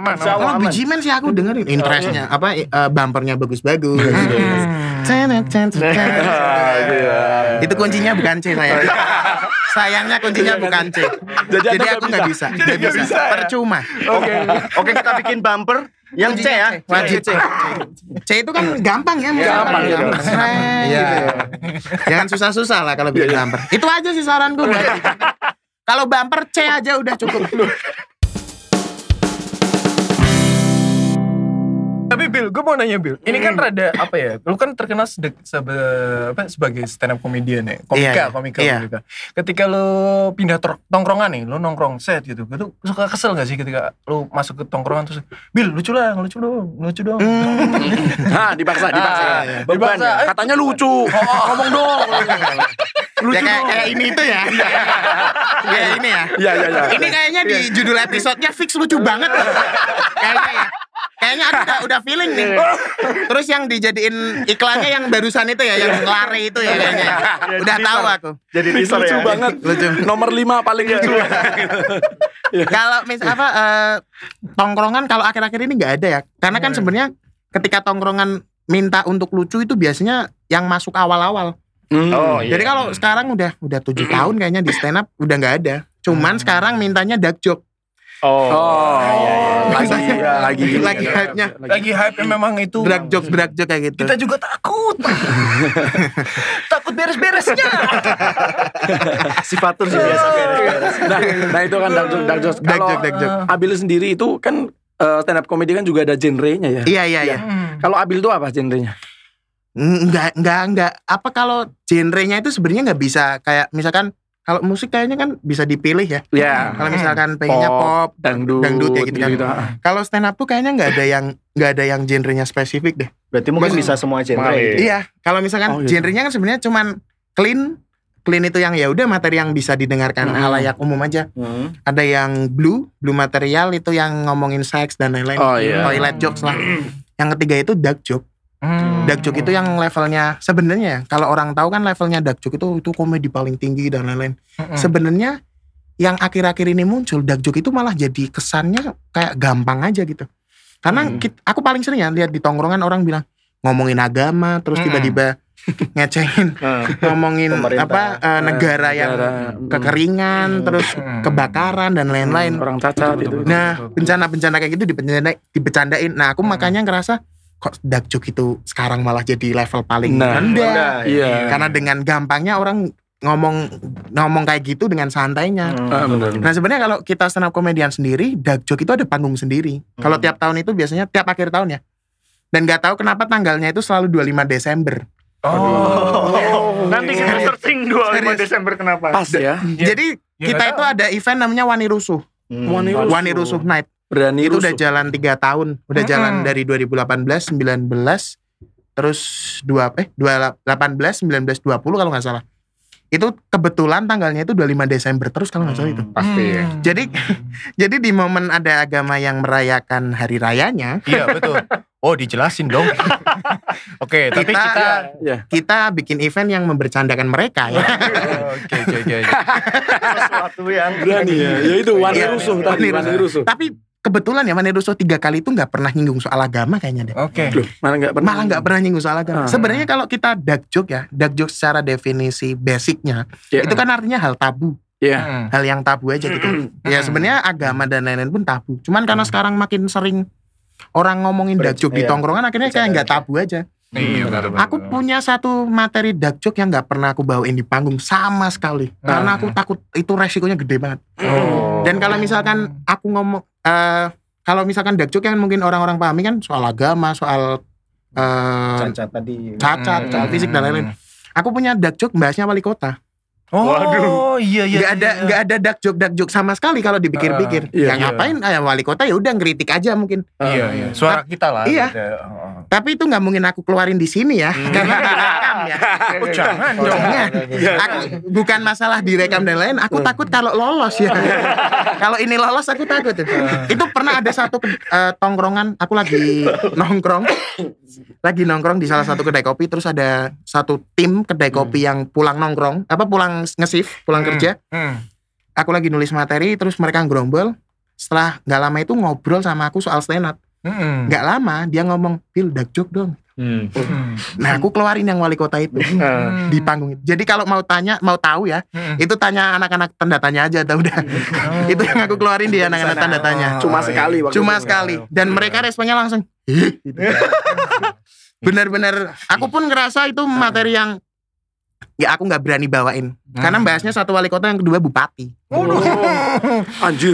Aman, Insya Allah Kalau aman. Bujiman sih aku dengerin interestnya apa eh, bumpernya bagus-bagus. Hmm. Cenet, cenet, cenet. Ah, iya. Itu kuncinya bukan C saya. Sayangnya kuncinya bukan C. Jadi Jadi, aku nggak bisa, nggak nggak bisa. bisa ya? Percuma. Oke. Oke, kita bikin bumper yang C ya. Wajib C. C itu kan gampang ya. Gampang, iya. Sreng, gitu. Jangan susah-susah lah kalau bikin bumper. Itu aja sih saranku. Kalau bumper C aja udah cukup. Tapi Bill, gue mau nanya Bill. Ini kan rada apa ya? Lu kan terkenal sebe- apa, sebagai stand up comedian ya, komika, Iya, iya. komika, Iya. komika. Ketika lu pindah tongkrongan nih, lu nongkrong set gitu, gue tuh suka kesel gak sih ketika lu masuk ke tongkrongan terus, Bill lucu lah, lucu dong, lucu dong. Nah, dipaksa, dipaksa. Ah, Beban dipaksa. ya. Katanya lucu. Ngomong dong. Lucu ya kayak, kayak ini itu ya. kayak ini ya. Iya, iya, iya. Ini kayaknya di judul episodenya fix lucu banget. kayaknya ya. Kayaknya aku udah, udah feeling nih. Terus yang dijadiin iklannya yang barusan itu ya, yang lari itu ya kayaknya. Udah tahu aku. Jadi lucu ya. banget. Lucu. Nomor 5 paling lucu. Kalau mis apa eh, tongkrongan kalau akhir-akhir ini nggak ada ya. Karena kan sebenarnya ketika tongkrongan minta untuk lucu itu biasanya yang masuk awal-awal. Hmm. Oh, iya. Jadi kalau sekarang udah udah tujuh tahun kayaknya di stand up udah nggak ada. Cuman sekarang mintanya dark joke. Oh, Oh, Lagi- lagi lagi hype-nya. lagi hype memang itu. Drag joke, drag joke kayak gitu. Kita juga takut. takut beres-beresnya. si Fatur sih biasa beres-beres. Nah, nah itu kan dark joke, dark joke. Dark Kalau joke. Abil sendiri itu kan eh, stand up comedy kan juga ada genrenya ya. Iya iya iya. Hmm. Kalau Abil itu apa genrenya? Enggak enggak enggak. Apa kalau genrenya itu sebenarnya nggak bisa kayak misalkan kalau musik kayaknya kan bisa dipilih ya. Ya, Kalau misalkan pengennya pop, dangdut, dangdut ya gitu kan. gitu. Kalau stand up tuh kayaknya nggak ada yang nggak ada yang genrenya spesifik deh. Berarti mungkin Mas- bisa semua genre. Gitu. Iya, kalau misalkan Oh, gitu. genrenya kan sebenarnya cuman clean clean itu yang ya udah materi yang bisa didengarkan Hmm. halayak umum aja. Hmm. Ada yang blue, blue material itu yang ngomongin seks dan lain-lain. Oh, iya. Toilet jokes lah. Yang ketiga itu dark joke. Hmm. Dark joke itu yang levelnya sebenarnya ya, kalau orang tahu kan levelnya dark joke itu itu komedi paling tinggi dan lain-lain. Hmm. Sebenarnya yang akhir-akhir ini muncul dark joke itu malah jadi kesannya kayak gampang aja gitu. Karena Hmm. kit- aku paling sering ya lihat di tongkrongan orang bilang ngomongin agama terus Hmm. tiba-tiba ngecengin Nah, ngomongin Pemerintah. apa eh, negara yang negara, hmm. kekeringan Hmm. terus Hmm. kebakaran dan lain-lain. orang cacat Betul, itu. betul, Nah, bencana-bencana kayak gitu dibecanda dibecandain. Nah, aku Hmm. makanya ngerasa kok dark joke itu sekarang malah jadi level paling Nah, rendah. rendah. Iya. Karena dengan gampangnya orang ngomong ngomong kayak gitu dengan santainya. Hmm. Ah. Nah, sebenarnya kalau kita stand up komedian sendiri, dark joke itu ada panggung sendiri. Kalau Hmm. tiap tahun itu biasanya tiap akhir tahun ya. Dan nggak tahu kenapa tanggalnya itu selalu 25 Desember. Oh. Nanti kita searching 25 Serius. Desember kenapa? Pas ya. Jadi Ya, kita nggak itu ada event namanya Wani Rusuh. Hmm. Wani Rusuh. Wani Rusuh Night. Berani itu rusuh. udah jalan tiga tahun udah Mm-mm. jalan dari 2018 19 terus dua eh 18 19 20 kalau nggak salah itu kebetulan tanggalnya itu 25 Desember terus kalau nggak salah itu Pasti ya. Hmm. jadi jadi di momen ada agama yang merayakan hari rayanya Iya betul. Oh dijelasin dong. Oke, tapi Kita- kita. Ya. kita bikin event yang membercandakan mereka ya Oke oke oke. Sesuatu yang Berani ya. Ya itu Wani Iya, rusuh tadi. Rusuh. Wani rusuh. tapi kebetulan ya Wani Rusuh tiga kali itu nggak pernah nyinggung soal agama kayaknya deh Oke. Loh, mana enggak pernah. malah nggak pernah nyinggung soal agama. Ah. Sebenarnya kalau kita dark joke ya, dark joke secara definisi basicnya Ya. itu kan artinya hal tabu, Ya. Hmm. hal yang tabu aja gitu. ya sebenarnya agama dan lain-lain pun tabu. Cuman karena sekarang makin sering orang ngomongin dark joke di Iya. tongkrongan, akhirnya kayak nggak tabu aja. Iya benar benar. Aku punya satu materi dark joke yang nggak pernah aku bawain di panggung sama sekali, karena aku takut itu resikonya gede banget. Oh. Dan kalau misalkan aku ngomong, eh kalau misalkan dark joke yang mungkin orang-orang pahami kan soal agama, soal eh cacat tadi. cacat, soal fisik dan lain-lain. Aku punya dark joke bahasnya wali kota. Oh, Waduh. iya iya. Nggak ada iya. nggak ada dark joke dark joke sama sekali kalau dipikir-pikir. Ah, iya, ya iya. ngapain eh, wali kota ya udah ngeritik aja mungkin. Iya iya. Suara kita lah. Iya. gitu. Oh. Tapi itu nggak mungkin aku keluarin di sini ya. Karena direkam ya. Oh, jangan dong. Jangan. Aku bukan masalah direkam dan lain. Aku takut kalau lolos ya. kalau ini lolos aku takut. itu pernah ada satu eh, tongkrongan. Aku lagi nongkrong, lagi nongkrong di salah satu kedai kopi. Terus ada satu tim kedai kopi yang pulang nongkrong, apa pulang nge-shift, pulang Hmm. kerja. Hmm. Aku lagi nulis materi, terus mereka ngerombol. setelah nggak lama itu ngobrol sama aku soal stand up. Mm-mm. Nggak lama dia ngomong, "Pil, dak joke dong." Hmm. Mm. Nah, aku keluarin yang wali kota itu Hmm. di panggung itu. Jadi kalau mau tanya, mau tahu ya, Mm-mm. itu tanya anak-anak tanda tanya aja atau udah. itu yang aku keluarin di anak-anak tanda tanya. Cuma Oh, sekali waktu Cuma itu. sekali dan mereka responnya langsung gitu. bener-bener aku pun ngerasa itu materi yang ya aku nggak berani bawain karena bahasnya satu wali kota yang kedua bupati Oh, anjir.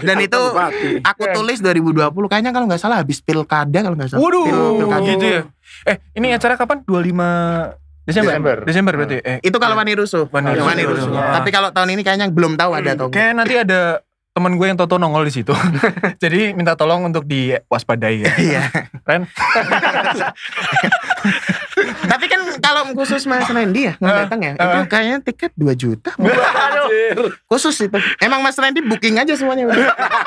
dan itu Bupati. aku tulis 2020 kayaknya kalau nggak salah habis pilkada kalau nggak salah Waduh, Pil- pilkada. gitu ya. Eh, ini acara kapan? 25 Desember. Desember. Desember berarti. Eh, itu kalau Wani Rusuh Wani Ya, Rusuh. Wani Rusuh. Ah. tapi kalau tahun ini kayaknya belum tahu ada atau enggak. kayak nanti ada teman gue yang Toto nongol di situ. Jadi minta tolong untuk diwaspadai ya. iya Ren. tapi kan kalau khusus Mas Randy ya nggak datang ya itu kayaknya tiket 2 juta Anjir. khusus itu emang Mas Randy booking aja semuanya.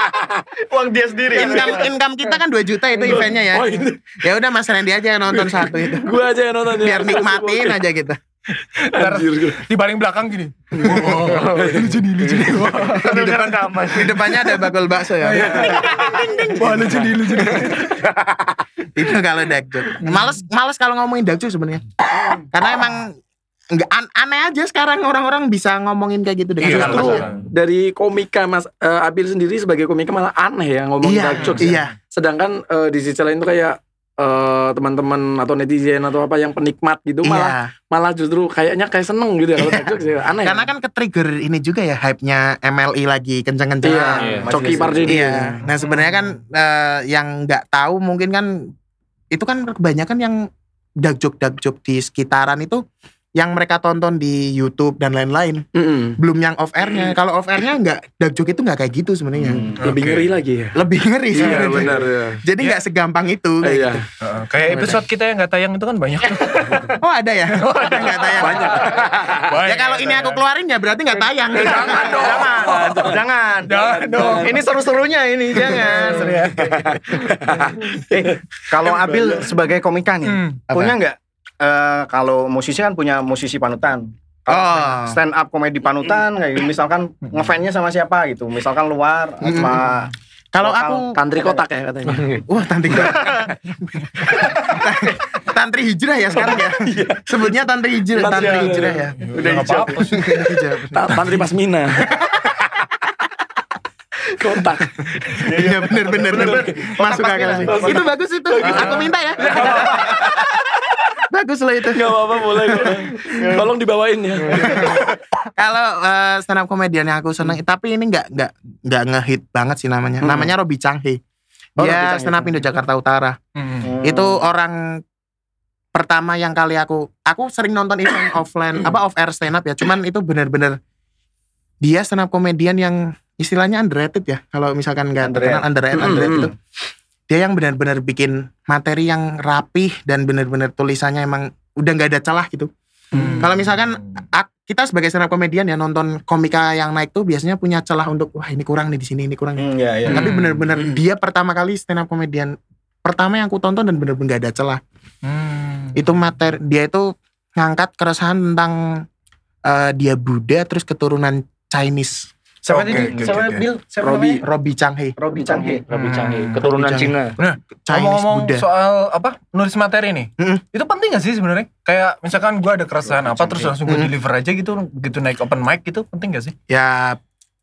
Uang dia sendiri. income income kita kan 2 juta itu eventnya ya Oh ini ya udah Mas Randy aja yang nonton satu itu gua aja yang nonton ya. biar nikmatin aja gitu. Di paling belakang gini. Wah, lucu nih, lucu nih. Di depan di depannya ada bakul bakso ya Wah, lucu nih, lucu nih. itu kalau dakjuk males males kalau ngomongin dakjuk sebenarnya karena emang nggak an- aneh aja sekarang orang-orang bisa ngomongin kayak gitu dengan Iya, justru masalah. Dari komika Mas eh, Abil sendiri sebagai komika malah aneh ya ngomong iya dark jokes ya. iya Sedangkan eh, di sisi lain tuh kayak eh, teman-teman atau netizen atau apa yang penikmat gitu malah iya malah justru kayaknya kayak seneng gitu ya kalau dark jokes ya. Aneh. karena ya? kan ke trigger ini juga ya hype-nya MLI lagi kenceng-kenceng iya, Iya, Coki Pardede. Iya. Nah sebenarnya kan eh, yang nggak tahu mungkin kan itu kan kebanyakan yang dakjuk dakjuk di sekitaran itu yang mereka tonton di YouTube dan lain-lain. Mm-mm. Belum yang off airnya. Kalau off airnya nggak dakjuk itu nggak kayak gitu sebenarnya. Hmm. Lebih Oke. ngeri lagi ya. Lebih ngeri Iya sebenarnya. benar ya. Jadi nggak segampang itu. kayak Iya. gitu. Heeh, Kayak episode kita yang nggak tayang itu kan banyak. Oh ada ya? Oh ada nggak tayang? Banyak. Ya kalau ini aku keluarin ya berarti nggak tayang. Jangan dong. Jangan. Jangan. Jangan dong. Ini seru-serunya ini. Jangan. eh, kalau Abil sebagai komika nih, Hmm. punya nggak? Eh, kalau musisi kan punya musisi panutan. Oh. stand up komedi panutan kayak gitu, misalkan ngefansnya sama siapa gitu, misalkan luar apa Kalau aku Tantri kotak ya katanya. Wah tantri Tantri hijrah ya sekarang ya? Sebutnya tantri hijrah Tantri hijrah. ya? Udah. Ta- Tantri Pasmina. kotak. Iya bener bener bener. Masuk akal sih. Itu bagus itu. Aku minta ya Bagus loh itu. Gak apa-apa boleh. Tolong dibawain ya. Kalau eh, stand up comedian yang aku seneng Tapi ini nggak nggak nggak ngehit banget sih namanya. Hmm. Namanya Robi Changhe Oh, Dia stand up Indo Jakarta Utara. Hmm. Itu orang pertama yang kali aku aku sering nonton event offline apa off air stand up ya. Cuman itu bener-bener dia stand up komedian yang istilahnya underrated ya. Kalau misalkan nggak terkenal underrated, Mm, underrated itu dia yang benar-benar bikin materi yang rapih dan benar-benar tulisannya emang udah nggak ada celah gitu Hmm. Kalau misalkan kita sebagai stand up komedian ya nonton komika yang naik tuh biasanya punya celah untuk wah ini kurang nih di sini ini kurang nih. Hmm, ya, ya. Tapi Hmm. bener-bener dia pertama kali stand up komedian pertama yang aku tonton dan bener-bener gak ada celah. Hmm. Itu materi dia itu ngangkat keresahan tentang eh, dia Buddha terus keturunan Chinese. Siapa Oke, tadi? oke, Siapa. Bill? Siapa Robi. namanya? Robi Changhe, Robi Changhe. Robi Changhe. Keturunan Robi Cina. Chinese Ngomong-ngomong Buddha. soal apa nulis materi nih, Mm-mm. itu penting gak sih sebenarnya? Kayak misalkan gue ada keresahan apa terus langsung gue Mm-mm. deliver aja gitu, begitu naik open mic gitu penting gak sih? Ya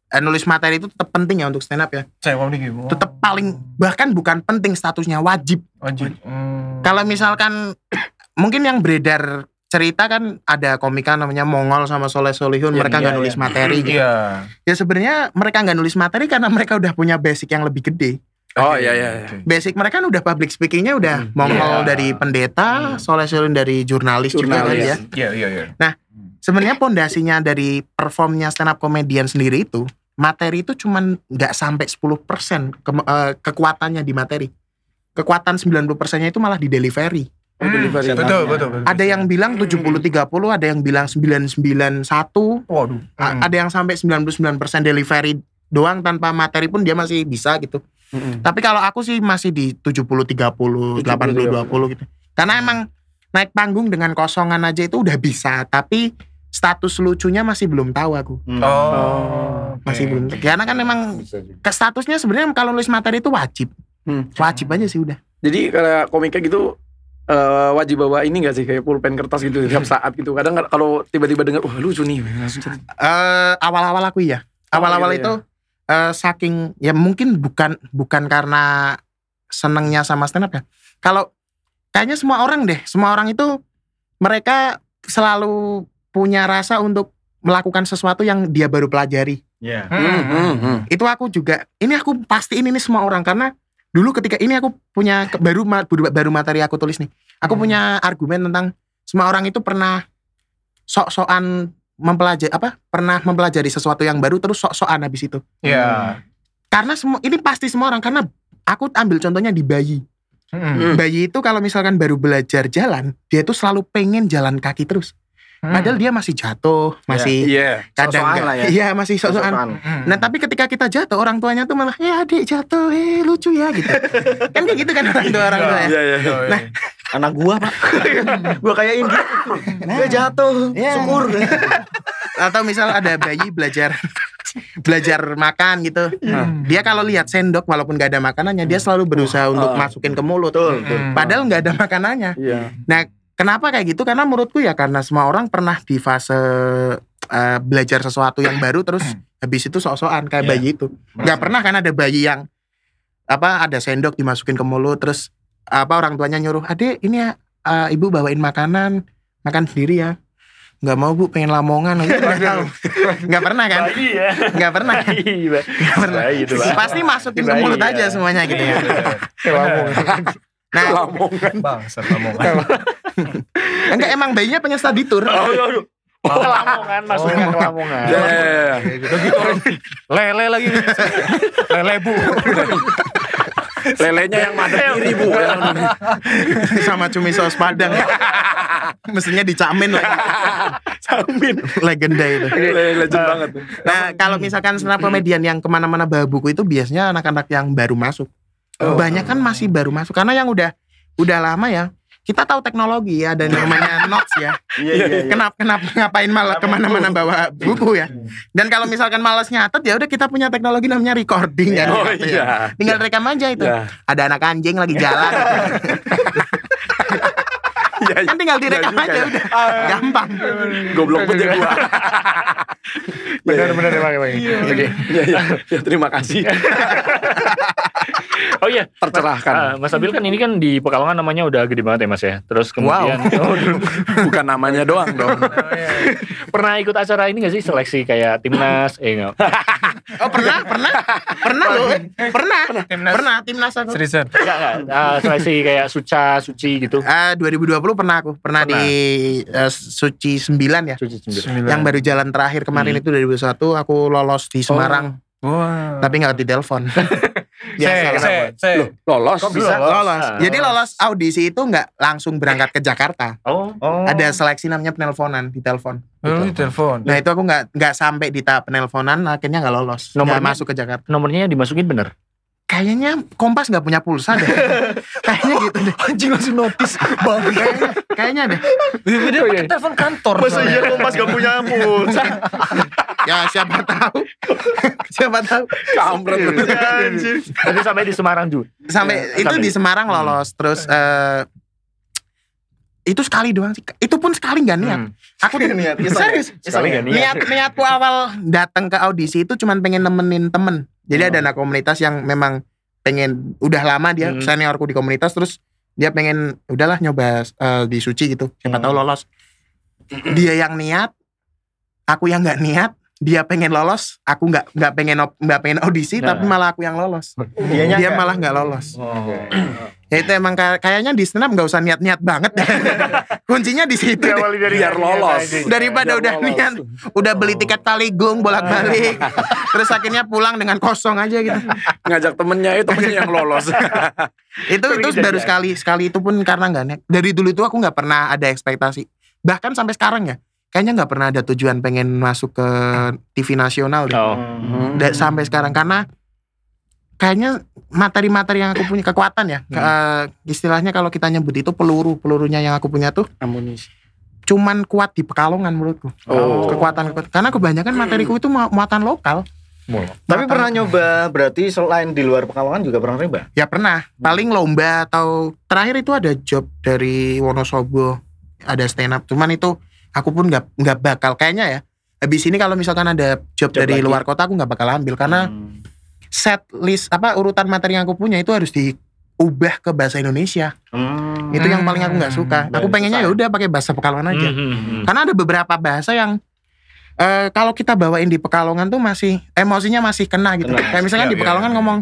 eh, nulis materi itu tetap penting ya untuk stand up ya. Saya mau gitu. Tetap paling bahkan bukan penting statusnya wajib. wajib. Hmm. Kalau misalkan mungkin yang beredar cerita kan ada komika namanya Mongol sama Soleh Solihun Iya, mereka nggak nulis iya. materi gitu. Iya. Ya sebenarnya mereka nggak nulis materi karena mereka udah punya basic yang lebih gede. Oh iya iya. iya. Basic mereka kan udah public speakingnya udah Hmm. Mongol Iya. dari pendeta, Soleh Solihun dari jurnalis, juga kan Jurnalis. ya. Iya iya iya. Sebenarnya pondasinya dari performnya stand up comedian sendiri itu materi itu cuman nggak sampai 10% ke- eh, kekuatannya di materi. Kekuatan 90%-nya itu malah di delivery. Oh, delivery. Hmm. Betul betul betul. Ada yang bilang 70-30, ada yang bilang 991, Waduh. Hmm. ada yang sampai 99% delivery doang tanpa materi pun dia masih bisa gitu. Mm-mm. Tapi kalau aku sih masih di 70-30, 80-20 gitu. Karena emang naik panggung dengan kosongan aja itu udah bisa, tapi status lucunya masih belum tahu aku. Hmm. Oh, Masih oke. belum. Karena kan juga. ke statusnya sebenarnya kalau nulis materi itu wajib. Hmm. Wajib aja sih udah. Jadi kayak komika gitu eh, wajib bawa ini gak sih kayak pulpen kertas gitu tiap saat gitu. Kadang kalau tiba-tiba dengar wah lucu nih langsung. Eh awal-awal aku iya. Oh, Awal-awal gitu itu eh, saking ya mungkin bukan bukan karena senengnya sama stand up ya. Kalau kayaknya semua orang deh, semua orang itu mereka selalu punya rasa untuk melakukan sesuatu yang dia baru pelajari. Iya. Hmm, Hmm, hmm, hmm. Itu aku juga. Ini aku pasti ini nih semua orang karena dulu ketika ini aku punya baru baru, materi aku tulis nih. Aku Hmm. punya argumen tentang semua orang itu pernah sok-sokan mempelajari apa? Pernah mempelajari sesuatu yang baru terus sok-sokan habis itu. Iya. Karena semua ini pasti semua orang karena aku ambil contohnya di bayi. Hmm. Hmm. Bayi itu kalau misalkan baru belajar jalan, dia itu selalu pengen jalan kaki terus. Hmm. Padahal dia masih jatuh, masih Iya. kadang Sok-sokan nggak- lah ya. Iya, masih sok-sokan. Sok-sokan. Hmm. Nah tapi ketika kita jatuh orang tuanya tuh malah ya adik jatuh eh lucu ya gitu kan kayak gitu kan orang tua orang tua ya Iya, iya. Oh, iya. Nah. Anak gua, Pak. gua kayain gitu. Dia jatuh. Iya. Syukur. atau misal ada bayi belajar belajar makan gitu Hmm. dia kalau lihat sendok walaupun gak ada makanannya dia selalu berusaha untuk Ah. masukin ke mulut Betul. Hmm. padahal nggak ada makanannya Iya. nah kenapa kayak gitu karena menurutku ya karena semua orang pernah di fase eh, belajar sesuatu yang baru terus habis itu sok-sokan kayak Iya. bayi itu nggak pernah kan ada bayi yang apa ada sendok dimasukin ke mulut terus apa orang tuanya nyuruh adik ini ya eh, ibu bawain makanan makan sendiri ya nggak mau bu pengen lamongan gitu nggak pernah kan Bayi ya. nggak pernah Bayi, Pak. nggak pernah Bayi itu, Pak. pasti masukin ke Bayi, mulut ya. aja semuanya gitu ya nah Lamongan. Bangsat Lamongan. enggak emang bayinya pengen study tour Oh, iya, iya. Oh, ke Lamongan, maksudnya ke Lamongan. Iya, iya, iya. Udah gitu lele lagi. lele bu. Lelenya yang madep kiri, Bu. sama cumi saus padang mestinya dicamin lagi Samin. legenda itu Legend banget. Nah, kalau misalkan stand up comedian yang ke mana-mana bawa buku itu biasanya anak-anak yang baru masuk. Oh. Banyak kan masih baru masuk karena yang udah udah lama ya. Kita tahu teknologi ya dan namanya notes ya. Iya, iya, iya. Kenapa kenapa ngapain malah ke mana-mana bawa buku ya? Dan kalau misalkan malas nyatet ya udah kita punya teknologi namanya recording kan. Oh gitu ya. iya. Tinggal rekam aja itu. Iya. Ada anak anjing lagi jalan. Iya, iya. kan tinggal direkam Iya juga aja ya. udah. Gampang. Goblok banget ya gua. Benar, benar, emang, emang. Oke. Iya, iya. Ya, terima kasih. Oh iya, Tercerahkan. Ah, Mas Abil kan ini kan di Pekalongan namanya udah gede banget ya Mas ya. Terus kemudian Oh, Bukan namanya doang dong. pernah ikut acara ini gak sih seleksi kayak timnas? Eh enggak. Oh pernah, pernah, pernah loh, pernah, Timnas. pernah timnas aku. Seriusan. Enggak, enggak. Ah, seleksi kayak Suca, Suci gitu. Ah, 2020 pernah aku, pernah, Pernah. di eh, Suci 9 ya. Suci sendiri. Sembilan. Yang baru jalan terakhir kemarin Hmm. itu 2021 aku lolos di Semarang, Wah. tapi nggak ditelepon. Se se se. Lolos. Kok bisa? lolos. Ah. Jadi lolos audisi itu nggak langsung berangkat ke Jakarta. Oh, Oh. Ada seleksi namanya penelponan, ditelepon. Lu telepon. Nah itu aku nggak nggak sampai di tahap penelponan, akhirnya nggak lolos, nggak masuk ke Jakarta. nomornya dimasukin bener. Kayaknya Kompas nggak punya pulsa deh. kayaknya gitu deh. Anjing langsung notis. Bang. Kayaknya, kayaknya deh. Dia pakai telepon kantor. Masa iya kompas gak punya pulsa? Ya siapa tahu. siapa tahu. Kampret. Anjir. Tapi sampai di Semarang juga. sampai Ya, itu sampai. di Semarang lolos terus eh itu sekali doang sih itu pun sekali nggak niat Hmm. aku Niat, iseng serius ya? Sekali niat. niat niatku awal datang ke audisi itu cuman pengen nemenin temen jadi Oh. ada anak komunitas yang memang pengen udah lama dia Hmm. seniorku di komunitas terus dia pengen udahlah nyoba eh, di suci gitu siapa Hmm. tahu lolos dia yang niat aku yang nggak niat dia pengen lolos aku nggak nggak pengen nggak pengen audisi Nah. tapi malah aku yang lolos Dianya dia nggak? malah nggak lolos Oh. Ya itu emang kay- kayaknya di stand up nggak usah niat-niat banget. Kuncinya di situ. dari Biar lolos. Daripada Biar udah lolos. niat, udah beli tiket taligung bolak-balik, terus akhirnya pulang dengan kosong aja gitu. Ngajak temennya, eh temennya yang lolos. Itu itu baru sekali, sekali itu pun karena nggak niat. Dari dulu itu aku nggak pernah ada ekspektasi. Bahkan sampai sekarang ya, kayaknya nggak pernah ada tujuan pengen masuk ke TV nasional deh. Oh. Hmm. Sampai sekarang karena kayaknya materi-materi yang aku punya kekuatan ya. Hmm. eh, istilahnya kalau kita nyebut itu peluru, pelurunya yang aku punya tuh Amunisi. cuman kuat di Pekalongan menurutku. Oh. Kekuatan, kekuatan. Karena kebanyakan materiku itu mu- muatan lokal. Tapi pernah nyoba berarti selain di luar Pekalongan juga pernah nyoba? Ya pernah. Paling lomba atau terakhir itu ada job dari Wonosobo, ada stand up. Cuman itu aku pun nggak nggak bakal kayaknya ya. Habis ini kalau misalkan ada job, Job dari lagi. luar kota aku nggak bakal ambil karena Hmm. set list apa urutan materi yang aku punya itu harus diubah ke bahasa Indonesia. Hmm. Itu yang paling aku nggak suka. Hmm, Aku pengennya ya udah pakai bahasa Pekalongan aja. Hmm, hmm, hmm. Karena ada beberapa bahasa yang eh, kalau kita bawain di Pekalongan tuh masih emosinya masih kena gitu. Kena. Kayak misalkan Iya, di iya, Pekalongan iya. ngomong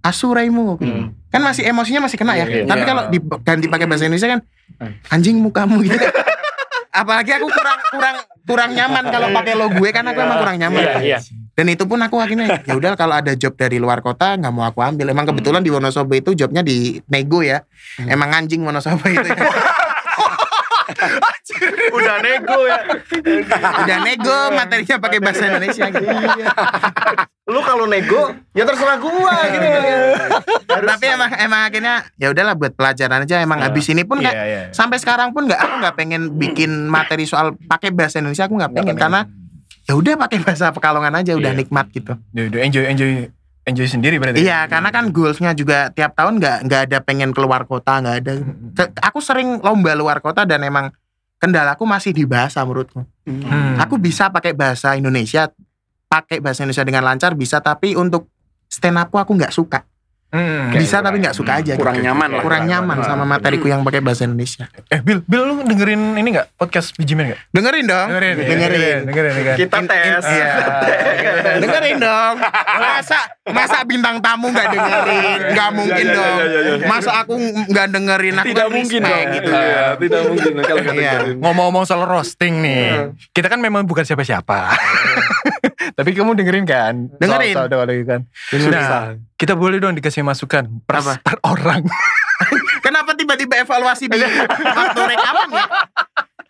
asuraimu. Hmm. Kan masih emosinya masih kena ya. Iya, iya. Tapi Iya. kalau diganti pakai bahasa Indonesia kan anjing mukamu gitu. Apalagi aku kurang kurang kurang nyaman kalau pakai lo gue kan aku emang kurang nyaman. Iya, iya. Dan itu pun aku akhirnya ya udah kalau ada job dari luar kota nggak mau aku ambil. Emang kebetulan di Wonosobo itu jobnya di nego ya. Emang anjing Wonosobo itu. ya. Udah nego ya. udah nego materinya pakai bahasa Indonesia gitu. Lu kalau nego ya terserah gua gitu kan ya. Harus- Tapi emang emang akhirnya ya udahlah buat pelajaran aja emang habis ini pun Iya, kayak iya. sampai sekarang pun nggak aku nggak pengen bikin materi soal pakai bahasa Indonesia aku nggak pengen karena ya udah pakai bahasa Pekalongan aja udah Iya. nikmat gitu. Udah enjoy enjoy enjoy sendiri berarti. Iya karena kan goalsnya juga tiap tahun nggak nggak ada pengen keluar kota nggak ada. Ke- Aku sering lomba luar kota dan emang kendalaku masih di bahasa menurutku. Hmm. Aku bisa pakai bahasa Indonesia pakai bahasa Indonesia dengan lancar bisa tapi untuk stand upku aku nggak suka. Hmm. Bisa tapi nggak suka aja. Kurang gitu. nyaman lah. Kurang nyaman sama materiku yang pakai bahasa Indonesia. Eh Bill, Bill lu dengerin ini enggak podcast Bijimen enggak? Dengerin dong. Dengerin, Dengerin. dengerin, dengerin. Kita tes. Iya. dengerin dong. Masa masa bintang tamu nggak dengerin? Nggak mungkin iya, dong. iya, iya, iya. Masa aku nggak dengerin aku Tidak kan mungkin dong. gitu. Iya, tidak mungkin kalau nggak Iya. dengerin. Ngomong-ngomong soal roasting nih, kita kan memang bukan siapa-siapa. Tapi kamu dengerin kan? Dengerin. Soal, soal, soal, kan. Nah, kita boleh dong dikasih masukan per, Apa? per orang. Kenapa tiba-tiba evaluasi di waktu rekaman ya?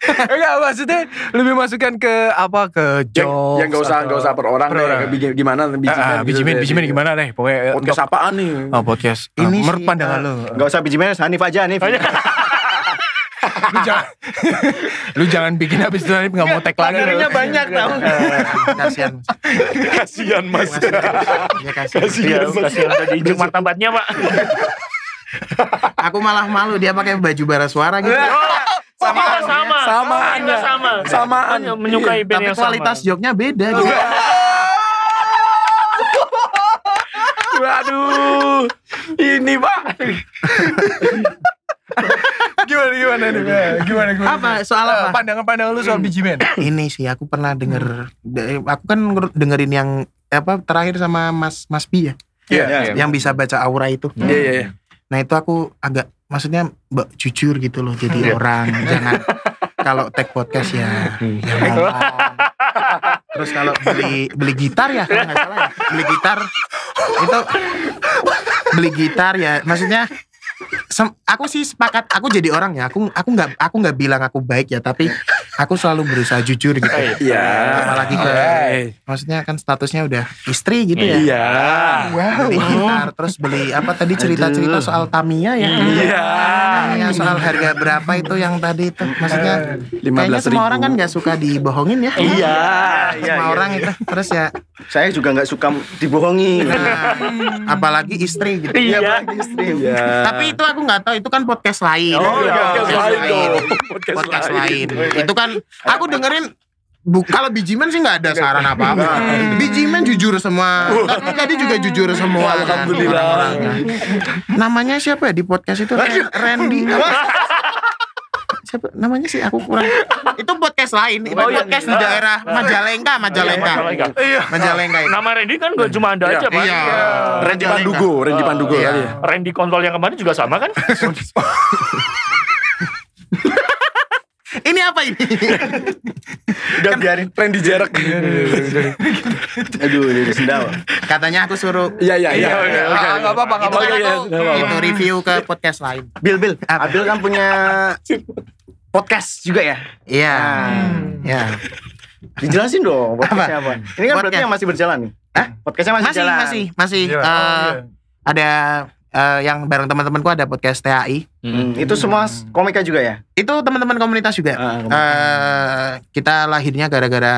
Enggak maksudnya lebih masukan ke apa ke Yang, jokes yang gak usah nggak usah per orang per deh. orang. Gimana bijimen Ah, ah, gitu bijimen, bijimen gimana deh? Pokoknya Podcast apaan nih? Oh, podcast. Ini sih, menurut pandangan eh, lu. Enggak usah biji menes, Hanif aja Hanif. Lu jangan lu jangan bikin habis itu nanti nggak mau tag lagi. Materinya banyak tau. Kasihan. Kasihan mas. Ya kasihan. Iya, kasihan udah diinjek martabatnya, Pak. Aku malah malu dia pakai baju bara suara gitu. Sama, sama, Sama Anda. sama, Samaan. Kita menyukai band Tapi yang sama. kualitas joknya beda gitu. Waduh. Ini pak. gimana gimana nih? Gimana gimana? Apa? Soal apa? Eh, Pandangan-pandangan lu soal bijimen. Ini sih aku pernah denger de- aku kan nger- dengerin yang apa terakhir sama Mas Mas Bi ya. Iya. Yang bisa baca aura itu. Iya iya. iya. Nah itu aku agak maksudnya mbak jujur gitu loh jadi Iya. orang jangan kalau tag podcast ya ya ngomong. terus kalau beli beli gitar ya kalau nggak salah ya beli gitar itu beli gitar ya maksudnya aku sih sepakat aku jadi orang ya aku aku nggak aku nggak bilang aku baik ya tapi aku selalu berusaha jujur gitu Iya. apalagi ke maksudnya kan statusnya udah istri gitu ya Iya. beli gitar terus beli apa tadi cerita-cerita soal Tamiya ya Iya. Tamiya soal harga berapa itu yang tadi itu maksudnya kayaknya 15.000. semua orang kan nggak suka dibohongin ya Iya. semua orang itu terus ya Saya juga nggak suka dibohongi. nah, apalagi istri gitu Iya. istri. Iya. tapi itu aku nggak tahu itu kan podcast lain Oh, iya, podcast lain dong. Podcast podcast lain. lain itu kan aku dengerin Bu, kalau Bijimen sih nggak ada saran apa-apa. Bijimen jujur semua. Tadi, tadi juga jujur semua. kan, Alhamdulillah. orang-orangnya. Namanya siapa ya di podcast itu? Randy. apa? siapa namanya sih aku kurang. Itu podcast lain. Itu Oh, iya. podcast di daerah Majalengka, Majalengka. Majalengka. Iya. Majalengka itu. Nama Randy kan gak cuma anda aja, Pak. Iya. Randy Pandugo, Randy Pandugo Iya. ya. Randy kontrol yang kemarin juga sama kan? Ini apa ini? Udah biarin. Randy Jarak. Aduh, jadi sendawa. Katanya aku suruh Iya iya iya. Iya, Oke. Ah, nggak apa-apa, nggak itu kan Oke, aku nggak apa-apa. itu review ke podcast lain. Bil, Bil. Apa? Abil kan punya podcast juga ya? Iya. Ya. Dijelasin dong podcastnya apa. Ini kan berarti Podcast. yang masih berjalan nih. Hah? Podcastnya masih, Masih jalan. masih masih Iya. eh, Oh, iya. ada eh, yang bareng teman-temanku ada podcast TAI. Hmm, Itu semua komika juga ya? Itu teman-teman komunitas juga. Ah, komika. Eh, kita lahirnya gara-gara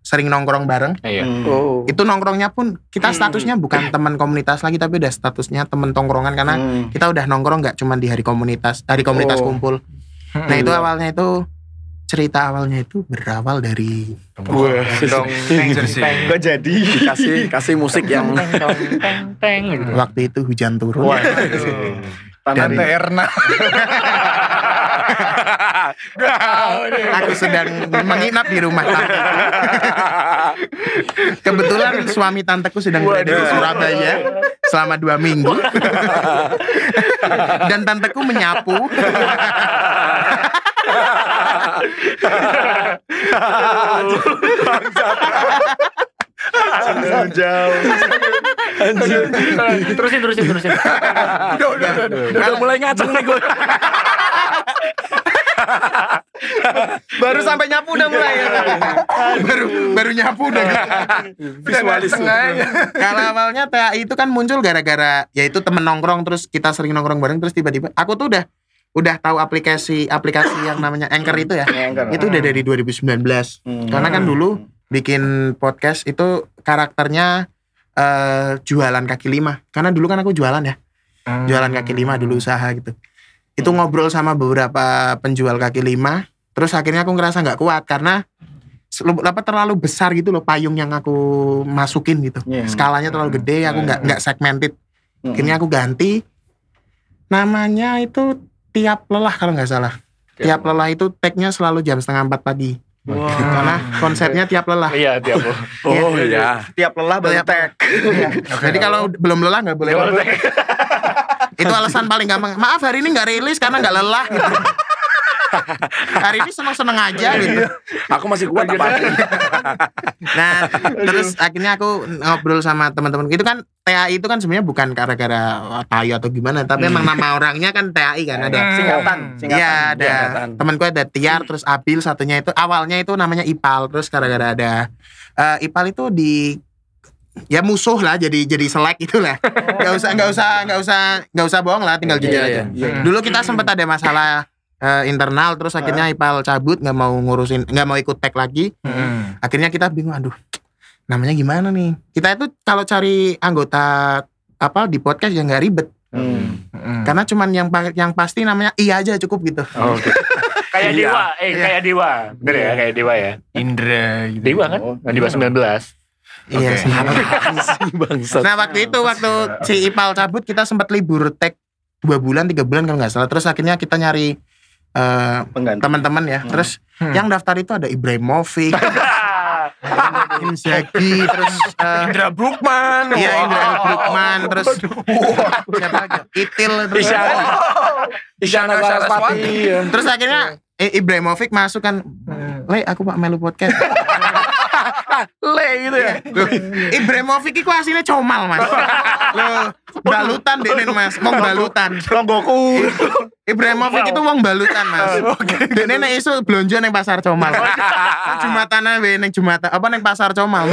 sering nongkrong bareng. Iya. Hmm. Oh. Itu nongkrongnya pun kita statusnya bukan teman komunitas lagi tapi udah statusnya teman tongkrongan karena Hmm. kita udah nongkrong nggak cuma di hari komunitas, hari komunitas Oh. kumpul. Nah itu awalnya itu cerita awalnya itu berawal dari jersey. Kok jadi? kasih kasih musik yang gitu. waktu itu hujan turun. Tanah Dari- Tante Erna. Aku sedang menginap di rumah tante. Kebetulan suami tanteku sedang berada di Surabaya selama dua minggu. Dan tanteku menyapu. Jauh. terusin terusin terusin. udah mulai ngaceng nih gue. Baru sampai nyapu udah mulai ya. baru baru nyapu udah Visualis. Kalau awalnya TAI itu kan muncul gara-gara yaitu temen nongkrong terus kita sering nongkrong bareng terus tiba-tiba aku tuh udah udah tahu aplikasi aplikasi yang namanya Anchor itu ya. Anchor. Itu udah dari 2019. Hmm. Karena kan dulu bikin podcast itu karakternya eh jualan kaki lima. Karena dulu kan aku jualan ya, jualan kaki lima dulu usaha gitu. Itu ngobrol sama beberapa penjual kaki lima. Terus akhirnya aku ngerasa nggak kuat karena apa terlalu besar gitu loh payung yang aku masukin gitu. Iya. Skalanya terlalu gede, aku nggak nggak segmented. Hmm. Akhirnya aku ganti namanya itu tiap lelah kalau nggak salah. Tiap lelah itu tag-nya selalu jam setengah empat pagi. Karena konsepnya tiap lelah. Iya tiap lo. Oh iya. Tiap lelah baru Tiap- tag. Iya. Jadi kalau belum lelah nggak boleh. Itu alasan paling gampang. Maaf hari ini nggak rilis karena nggak lelah gitu. hari ini seneng-seneng aja gitu. Aku masih kuat apa? Nah, terus akhirnya aku ngobrol sama teman-teman. Itu kan TAI itu kan sebenarnya bukan gara-gara oh, tayo atau gimana, tapi emang nama orangnya kan TAI kan ada. Singkatan, singkatan. Iya ada Singkatan. temanku ada Tiar terus Abil satunya itu awalnya itu namanya Ipal terus gara-gara ada eh, Ipal itu di ya musuh lah jadi jadi selek itulah nggak usah nggak usah nggak usah nggak usah bohong lah tinggal jujur Iya, aja iya. dulu kita sempat ada masalah eh, internal terus akhirnya Ipal cabut nggak mau ngurusin nggak mau ikut tag lagi Hmm. akhirnya kita bingung aduh namanya gimana nih kita itu kalau cari anggota apa di podcast ya nggak ribet Hmm. Hmm. karena cuman yang yang pasti namanya iya aja cukup gitu Oke. Kayak Iya. dewa, eh Iya. kayak dewa, bener ya kayak dewa ya. Indra gitu. Dewa kan? Oh. Dewa 19 iya Oke. sih. Bangsat. Nah waktu itu waktu si Ipal cabut kita sempat libur tag dua bulan tiga bulan kalau nggak salah terus akhirnya kita nyari eh, Pengganti. teman-teman ya terus Hmm. yang daftar itu ada Ibrahimovic, Inzaghi, terus eh, Indra Brookman. iya. Indra L. Brookman, terus siapa lagi? Itil terus, Isyana. Isyana Saraswati. ya. terus akhirnya I- Ibrahimovic masuk kan, Le aku pak melu podcast. Le gitu ya. Loh, Ibrahimovic itu aslinya comal mas. Loh, balutan deh mas, mau balutan. Longgoku. Ibrahimovic itu wong balutan mas. Dene nek isu blonjo ning pasar Comal. Jumatan ae ning Jumatan apa ning pasar Comal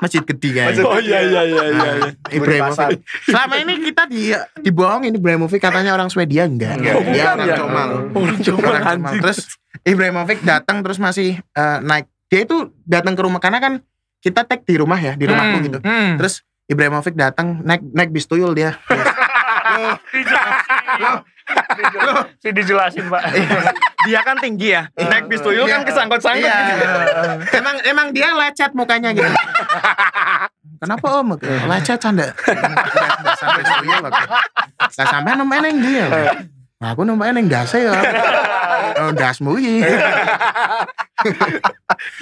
masjid. Gede kan. Oh iya iya iya iya. iya. Ibrahimovic. Selama ini kita di dibohongin Ibrahimovic katanya orang Swedia enggak. Dia orang ya. Comal. Orang Comal, Orang Comal. anjing. Terus Ibrahimovic datang terus masih eh, naik. Dia itu datang ke rumah karena kan kita tag di rumah ya, di rumahku Hmm. gitu. Hmm. Terus Ibrahimovic datang naik naik bis tuyul dia. Si dijelasin pak. Dia kan tinggi ya. Naik bis tuyul kan kesangkut-sangkut Iya. gitu. emang emang dia lecet mukanya gitu. Kenapa om? Lecet canda. Nggak sampai tuyul. Nggak sampai nempain yang dia. Nah, aku nempain yang dase ya. Oh, dasmu iki.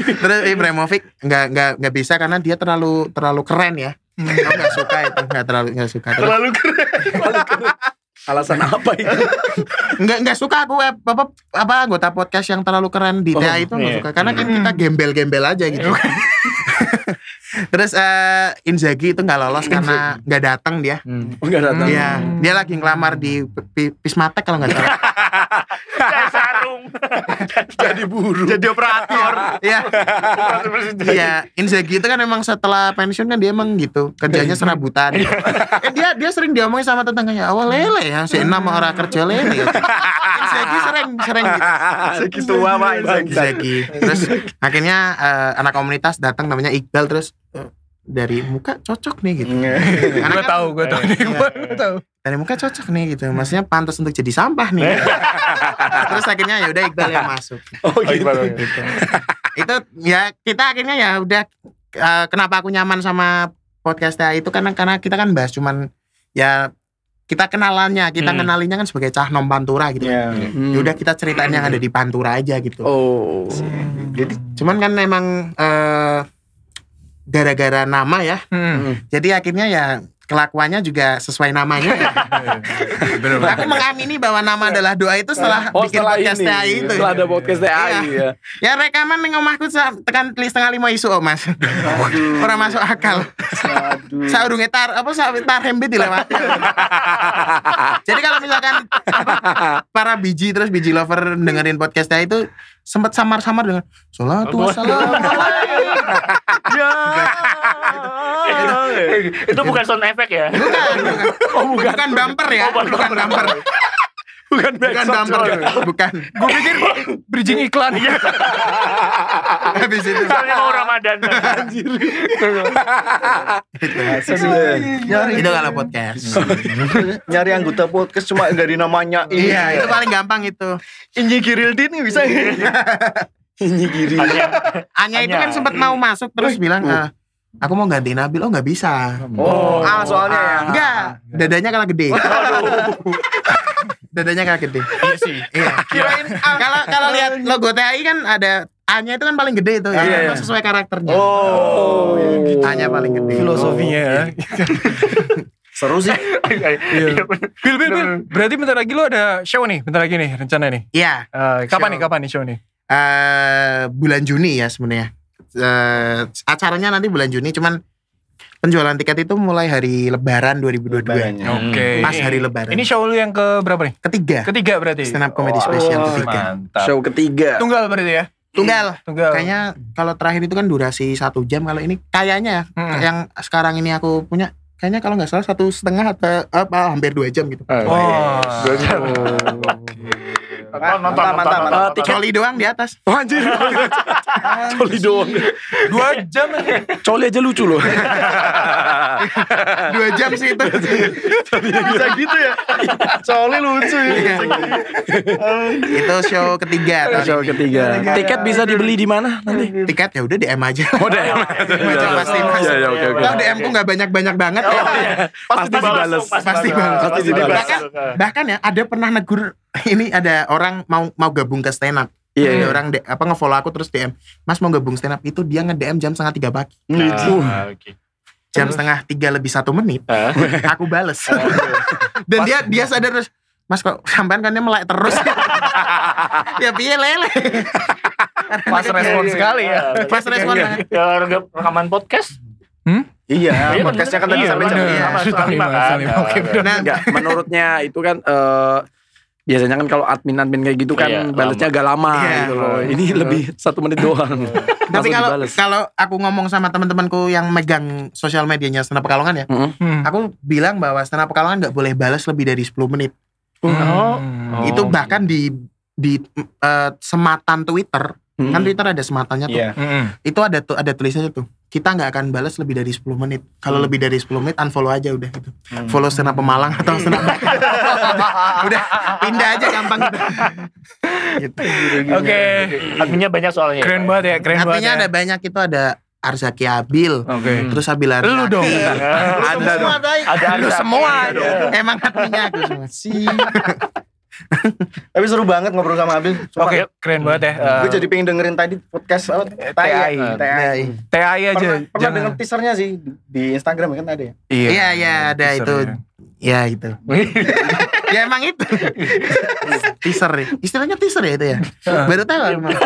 Terus Ibrahimovic nggak nggak nggak bisa karena dia terlalu terlalu keren ya. Aku nggak suka itu, nggak terlalu nggak suka. Terus, Terlalu keren. Alasan apa itu? nggak nggak suka aku eh, apa apa anggota podcast yang terlalu keren di Oh, TA itu nggak iya. suka karena kan kita gembel-gembel aja gitu. Terus eh Inzaghi itu nggak lolos karena nggak datang dia. Oh, enggak datang. Iya, dia lagi ngelamar di P- P- Pismatek kalau nggak salah. Cari sarung. Jadi buru. Jadi operator. Iya. Iya, Inzaghi itu kan emang setelah pensiun kan dia emang gitu, kerjanya serabutan. eh, dia dia sering diomongin sama tetangganya, awal lele ya, si enam orang kerja lele. Inzaghi sering sering gitu. Segi tua pak Inzaghi. Terus akhirnya eh, anak komunitas datang namanya Iqbal terus dari muka cocok nih gitu. Karena Gue kan tahu, gue tahu nih, gue tahu. dari muka cocok nih gitu. Maksudnya pantas untuk jadi sampah nih. terus akhirnya ya udah Iqbal yang masuk. Oh gitu. gitu. itu ya kita akhirnya ya udah eh, kenapa aku nyaman sama podcast TA itu karena karena kita kan bahas cuman ya kita kenalannya kita Hmm. kenalinya kan sebagai cah nom pantura gitu Iya. ya udah kita ceritain yang ada di pantura aja gitu Oh. jadi cuman kan memang eh, gara-gara nama ya Hmm. jadi akhirnya ya kelakuannya juga sesuai namanya ya. Bener aku mengamini bahwa nama adalah doa itu setelah Oh, bikin setelah podcast ini. TA itu Setelah ada podcast TAI Iya. ya. Ya rekaman ning omahku tekan setengah lima isu oh mas. Orang masuk akal. Aduh. Saurunge tar apa sa tar hembe dilewati. Jadi kalau misalkan apa, para biji terus biji lover dengerin podcastnya itu sempat samar-samar dengan salatu wassalamu Ya. Itu bukan sound effect ya. Bukan, bukan. Oh, bukan. Bukan bumper ya. Oh, bukan Bukan bumper. Bukan Bukan bumper. Bukan. Gue pikir bridging iklan. Habis itu. Soalnya mau Ramadan. Nyari, Itu kalau podcast. nyari anggota podcast cuma dari namanya ini. Iya, itu paling gampang itu. Inji Kirildin nih bisa. Ini kiri. Hanya Anya itu kan sempat mau masuk terus bilang "Ah, aku mau ganti Nabil. Oh nggak bisa. Oh, ah soalnya ya. Enggak, dadanya kalah gede. Dadanya kalah gede. Iya sih. Iya. Kirain Kalau kalau lihat logo TAI kan ada A-nya itu kan paling gede itu ya. Iya, iya. sesuai karakternya. Oh, A-nya paling gede. Filosofinya ya. seru sih. Iya. Bil, Bil, Bil. Berarti bentar lagi lo ada show nih, bentar lagi nih rencana nih. Iya, Eh, kapan Show. nih, kapan nih show nih? eh bulan Juni ya sebenarnya. Eh, acaranya nanti bulan Juni cuman penjualan tiket itu mulai hari Lebaran 2022. Lebarannya. Oke. Pas hari Lebaran. Ini show lu yang ke berapa nih? Ketiga. Ketiga berarti. Stand up comedy Oh, spesial oh, ketiga. Mantap. Show ketiga. Tunggal berarti ya? Tunggal. Tunggal. Kayaknya kalau terakhir itu kan durasi satu jam. Kalau ini kayaknya ya, Hmm. yang sekarang ini aku punya, kayaknya kalau nggak salah satu setengah atau apa hampir dua jam gitu. Wah. Nonton, nonton, Mantap, mantap, nonton, mantap. nonton. Coli doang di atas. Oh, anjir. Coli doang. Dua jam aja. Coli aja lucu loh. dua jam sih itu. Bisa gitu ya. Coli lucu ya. Iya. itu show ketiga. Show ketiga. Tiket bisa dibeli di mana nanti? Tiket ya udah DM aja. Oh, DM. Aja pasti mas. Iya, iya, oke, oke. Tahu DM ku nggak banyak banyak banget. ya. Pasti dibales. Pasti balas. Pasti dibales. Bahkan, bahkan ya ada pernah negur ini ada orang mau mau gabung ke stand up. Iya, Ada iya. orang de- apa ngefollow aku terus DM, Mas mau gabung stand up itu dia nge DM jam setengah tiga pagi, Ah, oke. jam setengah tiga lebih satu menit, Ah. aku bales. Dan dia dia sadar terus, Mas kok sampean kan dia melek terus. ya piye lele. Pas respon sekali ya. Pas respon banget. Ya, rekaman podcast. Iya, Iya, podcastnya kan tadi Iya, sampai jam lima. Kan. Nah, menurutnya itu kan eh biasanya kan kalau admin-admin kayak gitu kan Iya, balesnya agak lama Iya. gitu loh. Ini lebih satu menit doang. Tapi Langsung kalau dibales. kalau aku ngomong sama teman-temanku yang megang sosial medianya stand up Pekalongan ya, Mm-mm. Hmm. aku bilang bahwa stand up Pekalongan nggak boleh balas lebih dari 10 menit. Oh. Hmm. Itu bahkan di di eh, sematan Twitter, Mm. kan Twitter ada sematannya tuh. Iya. Hmm. Itu ada tuh ada tulisannya tuh. Kita nggak akan balas lebih dari 10 menit. Kalau Hmm. lebih dari 10 menit unfollow aja udah gitu. Follow stand up Pemalang atau up udah pindah aja gampang gitu. Gitu. Oke. Adminnya banyak soalnya. Keren banget ya, keren banget. Artinya ya. ada banyak itu ada Arzaki Abil, Oke. terus Abil Arzaki. Lu dong. Ada dong. Ada Lu semua Ada. Emang adminnya aku semua. Tapi seru banget ngobrol sama Abil. Oke, keren banget ya. Eh, Gue jadi pengen dengerin tadi podcast apa? TAI. TAI. TAI aja. Pernah, pernah jangan- denger teasernya sih di- Instagram kan ada ya. Iya iya ada teaser itu. ya. Ya itu. ya emang itu. teaser ya. Istilahnya teaser ya itu ya. Baru tahu. Mas.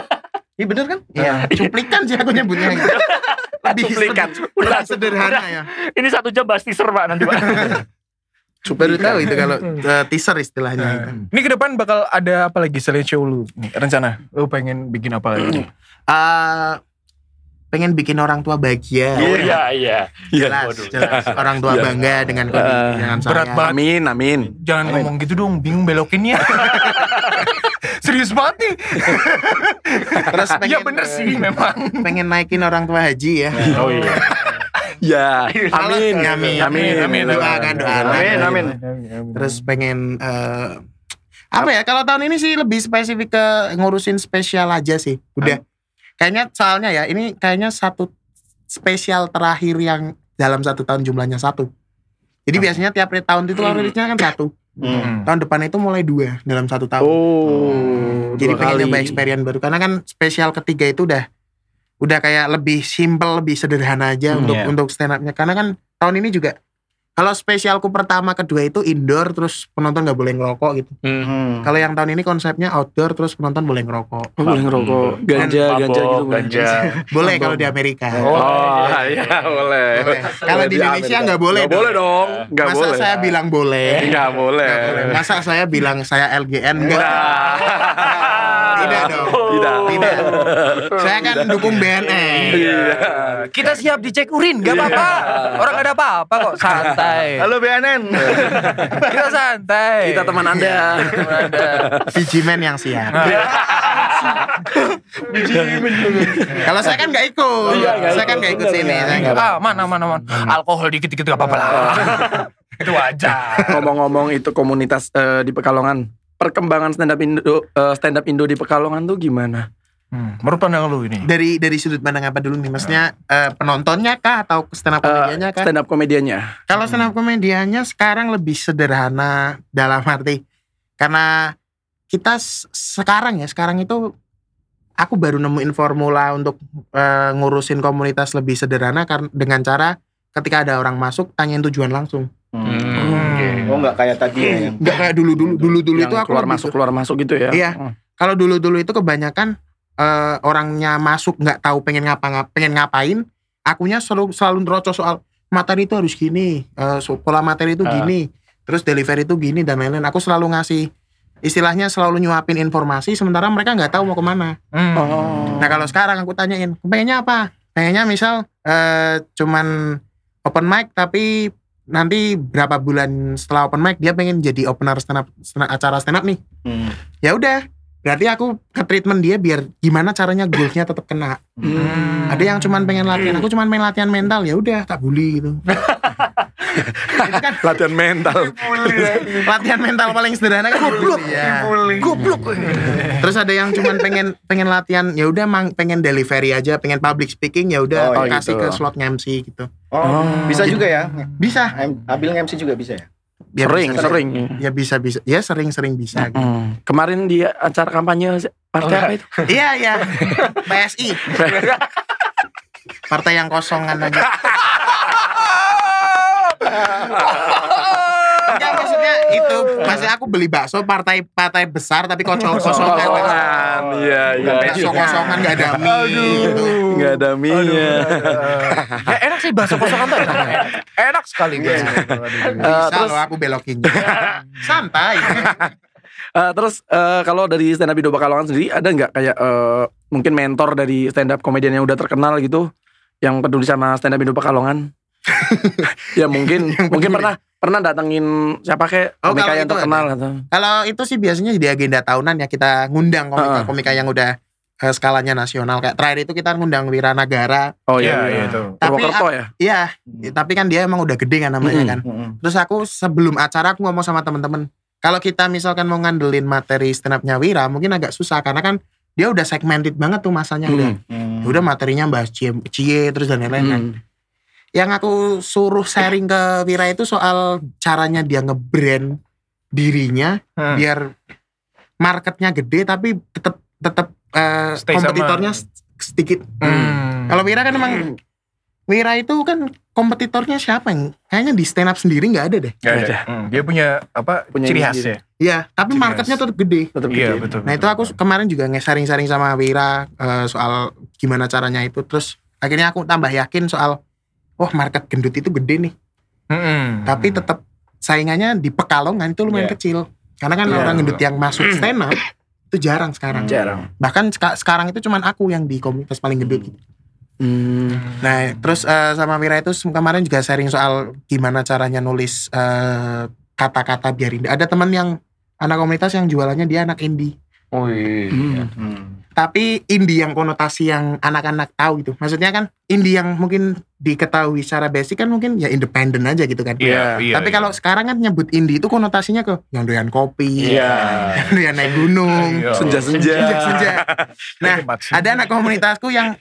Iya bener kan? Iya, cuplikan sih aku nyebutnya. Lebih Cuplikan. lebih sederhana ya. Ini satu jam bahas teaser pak nanti pak. Baru tahu itu kalau eh, teaser istilahnya. itu. Ini ke depan bakal ada apa lagi selain show lu? Nih, rencana lu pengen bikin apa lagi? Eh, pengen bikin orang tua bahagia. Oh iya iya. Jelas, Waduh. jelas. Orang tua Iya. bangga dengan kondisi dengan saya. Berat banget. Amin, amin. Jangan ngomong gitu dong, bingung belokinnya. Serius banget nih. Terus pengen, Ya bener sih memang. pengen naikin orang tua haji ya. Oh iya. Ya, amin. Amin. Amin. Amin. Doakan, doakan. Amin, amin. Terus pengen eh, apa ya? Kalau tahun ini sih lebih spesifik ke ngurusin spesial aja sih. Udah. Kayaknya soalnya ya ini kayaknya satu spesial terakhir yang dalam satu tahun jumlahnya satu. Jadi biasanya tiap tahun itu rilisnya kan satu. Hmm. Tahun depan itu mulai dua dalam satu tahun. Oh, Jadi dua pengen kali. nyoba experience baru karena kan spesial ketiga itu udah udah kayak lebih simple, lebih sederhana aja Hmm, untuk iya. untuk stand upnya karena kan tahun ini juga kalau spesialku pertama kedua itu indoor terus penonton nggak boleh ngerokok gitu. Hmm. Kalau yang tahun ini konsepnya outdoor terus penonton boleh ngerokok. Oh, boleh ngerokok. Ganja, Mabok, ganja gitu. boleh. Ganja. Boleh kalau di Amerika. Oh, Oh, iya, boleh. Boleh. Kalau di Indonesia nggak boleh. Nggak boleh dong. Nggak Masa boleh. saya bilang boleh? Nggak boleh. Nggak boleh. Masa saya bilang saya LGN enggak? Tidak dong. Tidak. Tidak. Saya kan dukung BNN. Iya. Kita siap dicek urin, gak apa-apa. Orang gak ada apa-apa kok, santai. Halo BNN. Kita santai. Kita teman Anda. Teman Anda. Yang siap. Kalau saya kan nggak ikut. Iya, saya kan nggak ikut sini. Ah, mana mana mana. Alkohol dikit-dikit gak apa-apa lah. Itu wajar. Ngomong-ngomong itu komunitas eh, di Pekalongan. Perkembangan stand up Indo eh, stand up Indo di Pekalongan tuh gimana? Hmm, menurut pandang lu ini. Dari dari sudut pandang apa dulu nih? Maksudnya eh, penontonnya kah atau stand up Eh, komedianya kah? stand up komedianya. Kalau stand up komedianya sekarang lebih sederhana dalam arti karena kita sekarang ya sekarang itu aku baru nemuin formula untuk eh, ngurusin komunitas lebih sederhana karena dengan cara ketika ada orang masuk tanyain tujuan langsung. Hmm, oke. Oh nggak kayak tadi ya. Nggak kayak dulu dulu dulu dulu Yang itu aku keluar masuk keluar masuk gitu ya. Iya. Oh. kalau dulu dulu itu kebanyakan eh, orangnya masuk nggak tahu pengen ngapa ngap pengen ngapain akunya selalu selalu nerocos soal materi itu harus gini so- pola materi itu Ah. gini terus delivery itu gini dan lain-lain aku selalu ngasih istilahnya selalu nyuapin informasi sementara mereka nggak tahu mau ke mana Hmm. Oh. nah kalau sekarang aku tanyain pengennya apa pengennya misal eh, cuman open mic tapi nanti berapa bulan setelah open mic dia pengen jadi opener stand up, stand up- acara stand up nih Hmm. ya udah berarti aku ke treatment dia biar gimana caranya goalsnya tetap kena. Hmm. ada yang cuman pengen latihan aku cuman pengen latihan mental ya udah tak bully gitu. Itu kan latihan mental. latihan mental paling sederhana kan goblok. ya goblok. Terus ada yang cuman pengen pengen latihan ya udah mang pengen delivery aja pengen public speaking ya udah Oh, kasih gitu. ke slot MC gitu. Oh, bisa juga ya. bisa. Am- Abil MC juga bisa ya. Ya sering, bisa, sering. ya bisa bisa ya sering sering bisa gitu. Hmm. Kemarin di acara kampanye partai apa itu? iya iya PSI partai yang kosongan aja Enggak maksudnya itu maksudnya aku beli bakso partai partai besar tapi kosong kosongan Kosongan. Iya, iya. bakso kosongan nggak ada mie gitu. Enggak ada mie-nya. Ya, enak sih bahasa kosongan tuh enak. Enak sekali guys. bisa terus- loh aku belokinnya santai Eh, terus eh, kalau dari stand up Indo Pekalongan sendiri ada nggak kayak eh, mungkin mentor dari stand up komedian yang udah terkenal gitu yang peduli sama stand up Indo Pekalongan? ya mungkin Yang mungkin pernah pernah datangin siapa kayak Oh, komika yang itu terkenal atau kalau itu sih biasanya di agenda tahunan ya kita ngundang komika Heeh. komika yang udah eh, skalanya nasional kayak terakhir itu kita ngundang Wiranagara Oh Iya, iya, iya iya. itu. Tapi Purwokerto ya? iya tapi kan dia emang udah gede kan namanya Mm-mm. kan Hmm. Terus aku sebelum acara aku ngomong sama temen-temen, kalau kita misalkan mau ngandelin materi stand up-nya Wira, mungkin agak susah karena kan dia udah segmented banget tuh masanya udah. Hmm. Hmm. Udah materinya bahas cie, cie terus dan lain-lain kan. Hmm. Yang aku suruh sharing ke Wira itu soal caranya dia nge-brand dirinya Hmm. biar marketnya gede tapi tetap tetap eh, Stay sama. kompetitornya s- sedikit. Hmm. Kalau Wira kan emang Wira itu kan kompetitornya siapa yang kayaknya di stand up sendiri nggak ada deh. Nggak ada. Hmm, Dia punya apa? Punya ciri khas ya. Iya, tapi Ciri marketnya tetap gede. Tetap Iya gitu. betul. Nah itu aku kemarin juga nge-sharing-sharing sama Wira eh, soal gimana caranya itu. Terus akhirnya aku tambah yakin soal, wah market gendut itu gede nih. Hmm. Tapi tetap saingannya di Pekalongan itu lumayan Iya. kecil. Karena kan Iya. orang gendut yang masuk stand up itu jarang sekarang. Jarang. Bahkan seka- sekarang itu cuman aku yang di komunitas paling gendut. gitu. Hmm. Nah, terus eh, sama Mira itu kemarin juga sharing soal gimana caranya nulis eh, kata-kata biar indah. Ada teman yang anak komunitas yang jualannya dia anak indie. Oh iya. Hmm. Hmm. Tapi indie yang konotasi yang anak-anak tahu itu. Maksudnya kan indie yang mungkin diketahui secara basic kan mungkin ya independen aja gitu kan. Iya, iya. Tapi iya. kalau sekarang kan nyebut indie itu konotasinya ke yang doyan kopi, Iya. yang doyan naik gunung, Iya. Senja-senja. senja-senja. Nah, ada anak komunitasku yang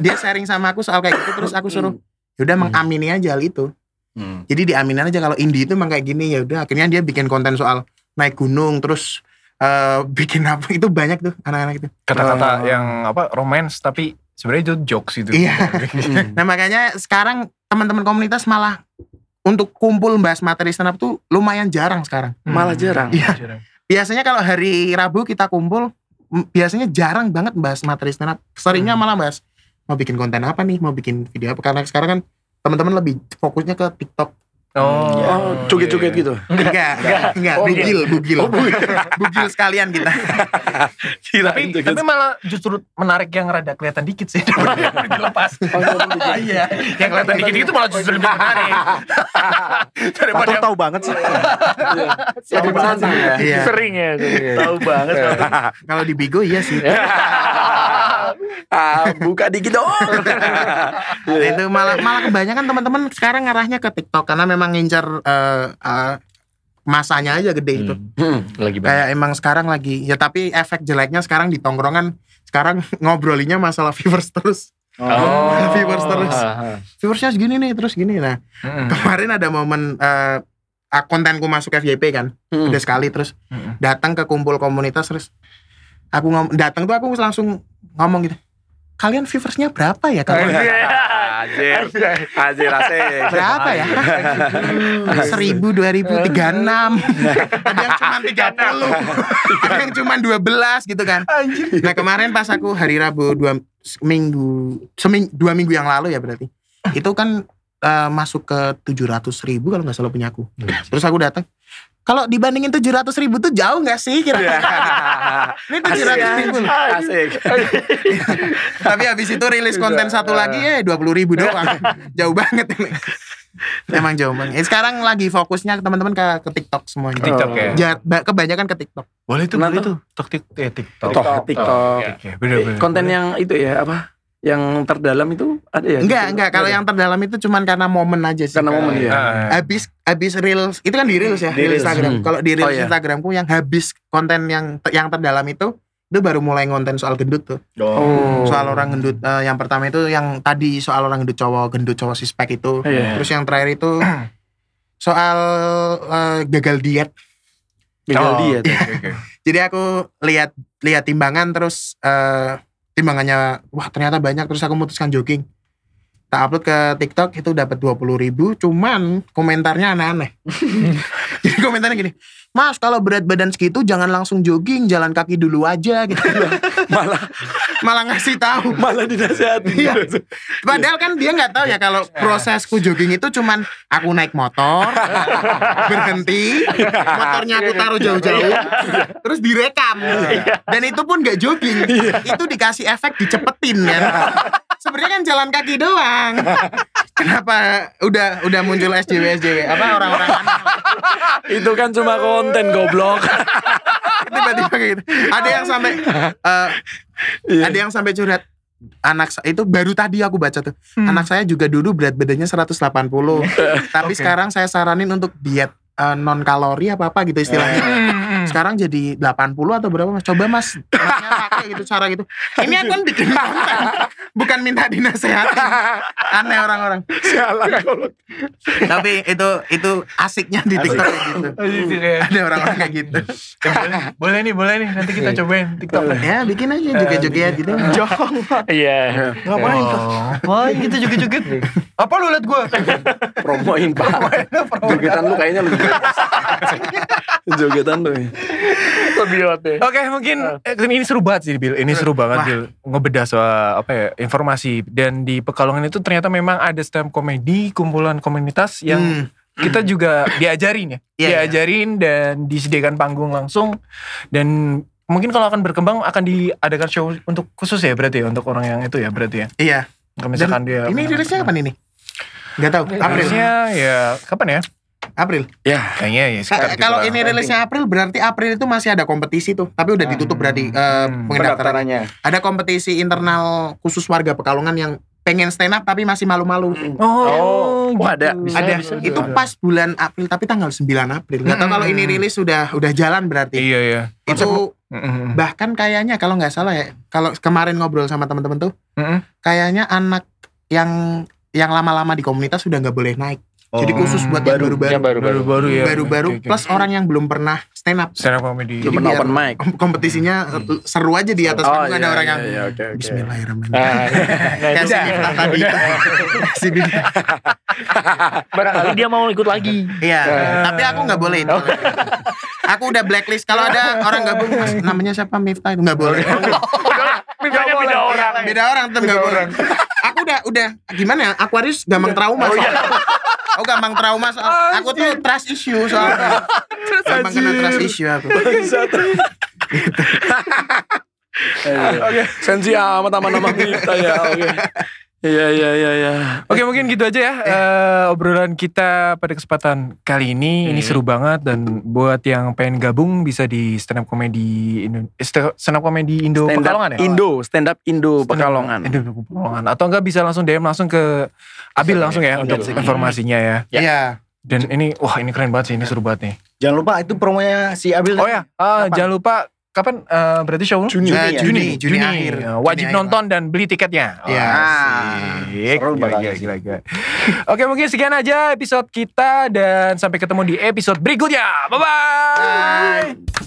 dia sharing sama aku soal kayak gitu terus aku suruh yaudah mengamini aja hal itu. Hmm. Jadi diaminin aja kalau indie itu emang kayak gini ya udah akhirnya dia bikin konten soal naik gunung terus eh, bikin apa itu banyak tuh anak-anak itu. kata-kata Oh. yang apa romance tapi sebenarnya itu jokes itu. Iya. Hmm. Nah makanya sekarang teman-teman komunitas malah untuk kumpul bahas materi stand up tuh lumayan jarang sekarang. Malah jarang. Iya. Biasanya kalau hari Rabu kita kumpul biasanya jarang banget bahas materi stand up. Seringnya malah bahas mau bikin konten apa nih, mau bikin video apa karena sekarang kan teman-teman lebih fokusnya ke TikTok. Oh, Oh, joget-joget iya. gitu. Enggak, enggak, Oh, bugil, bugil. bugil sekalian kita. Tapi, tapi malah justru menarik yang rada kelihatan dikit sih daripada yang dilepas. Iya, yang kelihatan dikit itu malah justru lebih menarik. daripada yang tahu banget sih. Lebih menantang ya. Iya. Sering ya. sering ya. Tahu banget. Kalau di Bigo iya sih. ah, buka dikit dong. Nah, itu malah malah kebanyakan teman-teman sekarang ngarahnya ke TikTok karena memang ngincer eh, eh, masanya aja gede itu. Hmm. Lagi banyak. Kayak emang sekarang lagi ya tapi efek jeleknya sekarang di tongkrongan sekarang ngobrolinya masalah viewers terus. Oh. Viewers terus. Ah. Viewersnya segini nih terus gini. Nah Mm-mm. kemarin ada momen eh, ah, kontenku masuk FYP kan Hmm. udah sekali terus Mm-mm. datang ke kumpul komunitas terus aku ngom datang tuh aku langsung ngomong gitu kalian viewersnya berapa ya kalau Anjir. Anjir. Asik. berapa ya? Seribu dua ribu tiga enam. Ada yang cuma tiga puluh. Ada yang cuma dua belas gitu kan. Nah kemarin pas aku hari Rabu dua minggu seming dua minggu yang lalu ya berarti. Itu kan eh, masuk ke tujuh ratus ribu kalau nggak salah punya aku. Terus aku datang kalau dibandingin tujuh ratus ribu tuh jauh nggak sih kira-kira ini tujuh ratus ribu loh. Asik. tapi habis itu rilis konten satu lagi ya dua puluh ribu doang jauh banget ini emang jauh banget Eh, sekarang lagi fokusnya teman-teman ke, ke TikTok semuanya TikTok ya. Ja- ba- kebanyakan ke TikTok Boleh tuh, Kenapa boleh tuh. TikTok, TikTok, eh, TikTok. TikTok. TikTok. Ya. Oke, bener-bener. Konten yang itu ya apa? Yang terdalam itu ada ya? enggak enggak kalau yang terdalam itu cuman karena momen aja sih karena momen ya. Ah, habis habis reels itu kan di reels ya Di reels Reels. Instagram Hmm. kalau di reels Oh, iya. Instagramku yang habis konten yang yang terdalam itu itu baru mulai konten soal gendut tuh Oh. soal orang gendut Eh, yang pertama itu yang tadi soal orang gendut cowok gendut cowok sispek itu Iya. terus yang terakhir itu soal eh, gagal diet Gagal Oh, diet. oke, oke. jadi aku lihat lihat timbangan terus eh, timbangannya wah ternyata banyak. Terus aku memutuskan jogging tak upload ke TikTok itu dapat 20.000 ribu cuman komentarnya aneh-aneh. Jadi komentarnya gini mas kalau berat badan segitu jangan langsung jogging jalan kaki dulu aja gitu. Malah. Malah ngasih tahu. Malah dinasihatin. Iya. Padahal kan dia nggak tahu ya kalau prosesku jogging itu cuman aku naik motor, berhenti, motornya aku taruh jauh-jauh, terus direkam. Dan itu pun nggak jogging, itu dikasih efek dicepetin ya. Sebenarnya kan jalan kaki doang. Kenapa udah udah muncul SJW SJW apa orang-orang aneh itu kan cuma konten goblok. tiba-tiba gitu. Ada yang sampai eh, Iya. ada yang sampai curhat anak itu baru tadi aku baca tuh anak saya juga dulu berat badannya 180 tapi sekarang saya saranin untuk diet non kalori apa apa gitu istilahnya. Sekarang jadi 80 atau berapa mas? Coba mas masnya pakai gitu cara gitu. Ini aku kan bikin konten bukan minta dinasehatin. Aneh orang-orang. Sialan tapi itu itu asiknya di TikTok kayak gitu. Itu kayak- ada orang-orang kayak gitu. Eh, boleh, boleh nih, boleh nih. Nanti kita cobain TikTok. ya bikin aja joget-joget gitu jong. Iya. ngapain? Tuh Oh, Ngapain gitu joget-joget? Apa lu liat gue? Promoin pak. Jogetan lu kayaknya lebih. Jogetan lu. ya. Lebih hot ya. Oke mungkin eh, ini seru banget sih Bil. Ini seru banget Wah. Bil. Ngebedah soal apa ya informasi dan di Pekalongan itu ternyata memang ada stand up komedi kumpulan komunitas yang Hmm. kita juga diajarin ya. Iya, iya. diajarin dan disediakan panggung langsung dan mungkin kalau akan berkembang akan diadakan show untuk khusus ya berarti ya untuk orang yang itu ya berarti ya. Iya. Kalau misalkan dia Ini rilisnya kapan ini? Gak tahu. April. Harusnya ya kapan ya? April. Ya. Kayaknya ya Ka- sekitar kalau gitu ini rilisnya April berarti April itu masih ada kompetisi tuh, tapi udah ditutup berarti eh, Hmm. pendaftaran. pendaftarannya. Ada kompetisi internal khusus warga Pekalongan yang pengen stand up tapi masih malu-malu. Oh, Oh, ada. gitu. ada bisa, itu ada. pas bulan April tapi tanggal 9 April. Gak tahu Hmm. kalau ini rilis sudah udah jalan berarti. Iya iya. Itu Mm-mm. bahkan kayaknya kalau nggak salah ya, kalau kemarin ngobrol sama teman-teman tuh, Mm-mm. kayaknya anak yang yang lama-lama di komunitas sudah nggak boleh naik. Jadi Oh. khusus buat baru. yang baru-baru. Yang baru-baru. Baru-baru ya. Baru-baru oke. plus orang yang belum pernah stand up. stand up comedy. Jadi biar- open mic. Kompetisinya eh, seru aja di atas panggung ada iya, orang iya, yang iya, oke, oke. Bismillahirrahmanirrahim. Nah, nah, Kayak si Miftah tadi. Si barangkali dia mau ikut lagi. Iya, tapi aku nggak boleh itu. Aku udah blacklist. Kalau ada orang gabung, "Mas, namanya siapa Miftah itu nggak boleh. Beda beda orang. Beda orang tetap nggak boleh. Aku udah udah gimana ya? Aquarius gampang trauma. soalnya. Aku gampang trauma soal aku tuh trust issue soalnya. Gampang kena trust issue aku. Oke. Sensi amat sama nama kita ya. Oke. Iya iya iya iya. Oke mungkin gitu aja ya eh, obrolan kita pada kesempatan kali ini ini seru banget dan buat yang pengen gabung bisa di stand up comedy Indo eh, stand up comedy Indo Stand up Pekalongan ya Indo, stand up Indo Stand up Pekalongan. Indo Pekalongan atau enggak bisa langsung DM langsung ke Abil langsung ya untuk informasinya ya Iya. dan ini wah ini keren banget sih ini seru banget nih Jangan lupa itu promonya si Abil. oh ya Kapan? jangan lupa kapan eh, berarti show Juni. Eh, ya? Juni, Juni akhir. Ya, wajib Juni akhir. nonton dan beli tiketnya Iya. Asik. Seru Gila, bakal gila, sih. gila, gila. Oke mungkin sekian aja episode kita dan sampai ketemu di episode berikutnya. Bye bye. Bye.